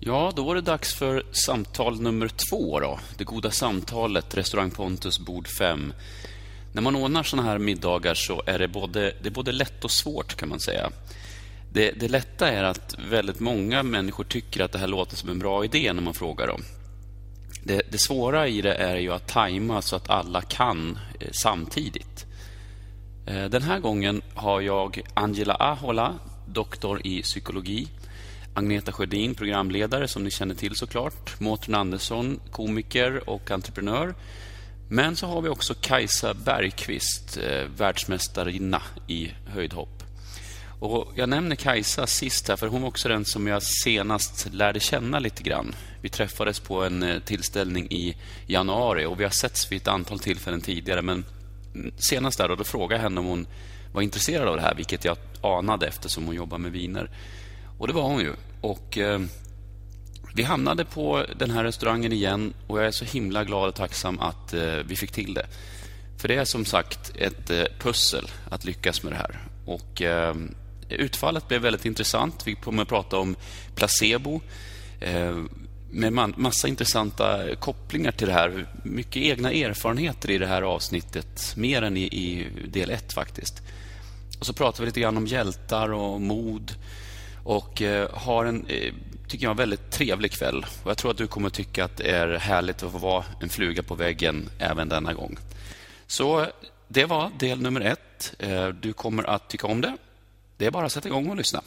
Ja, då var det dags för samtal nummer två. Då. Det goda samtalet, restaurang Pontus, bord 5. När man ordnar såna här middagar så är det både, det är både lätt och svårt kan man säga. Det, det lätta är att väldigt många människor tycker att det här låter som en bra idé när man frågar dem. Det, det svåra i det är ju att tajma så att alla kan eh, samtidigt. Eh, den här gången har jag Angela Ahola, doktor i psykologi Agneta Sjödin, programledare, som ni känner till såklart. Mårten Andersson, komiker och entreprenör. Men så har vi också Kajsa Bergqvist, eh, världsmästarinna i höjdhopp. Och jag nämner Kajsa sist här, för hon var också den som jag senast lärde känna lite grann. Vi träffades på en eh, tillställning i januari och vi har setts vid ett antal tillfällen tidigare. Men senast där då, då frågade jag henne om hon var intresserad av det här, vilket jag anade eftersom hon jobbar med viner. Och det var hon ju. Och eh, vi hamnade på den här restaurangen igen och jag är så himla glad och tacksam att eh, vi fick till det. För det är som sagt ett eh, pussel att lyckas med det här. Och eh, utfallet blev väldigt intressant. Vi kommer att prata om placebo eh, med massa intressanta kopplingar till det här. Mycket egna erfarenheter i det här avsnittet. Mer än i, i del ett faktiskt. Och så pratar vi lite grann om hjältar och mod och eh, har en, eh, tycker jag, väldigt trevlig kväll. Och jag tror att du kommer tycka att det är härligt att få vara en fluga på väggen även denna gång. Så det var del nummer ett. Eh, du kommer att tycka om det. Det är bara att sätta igång och lyssna.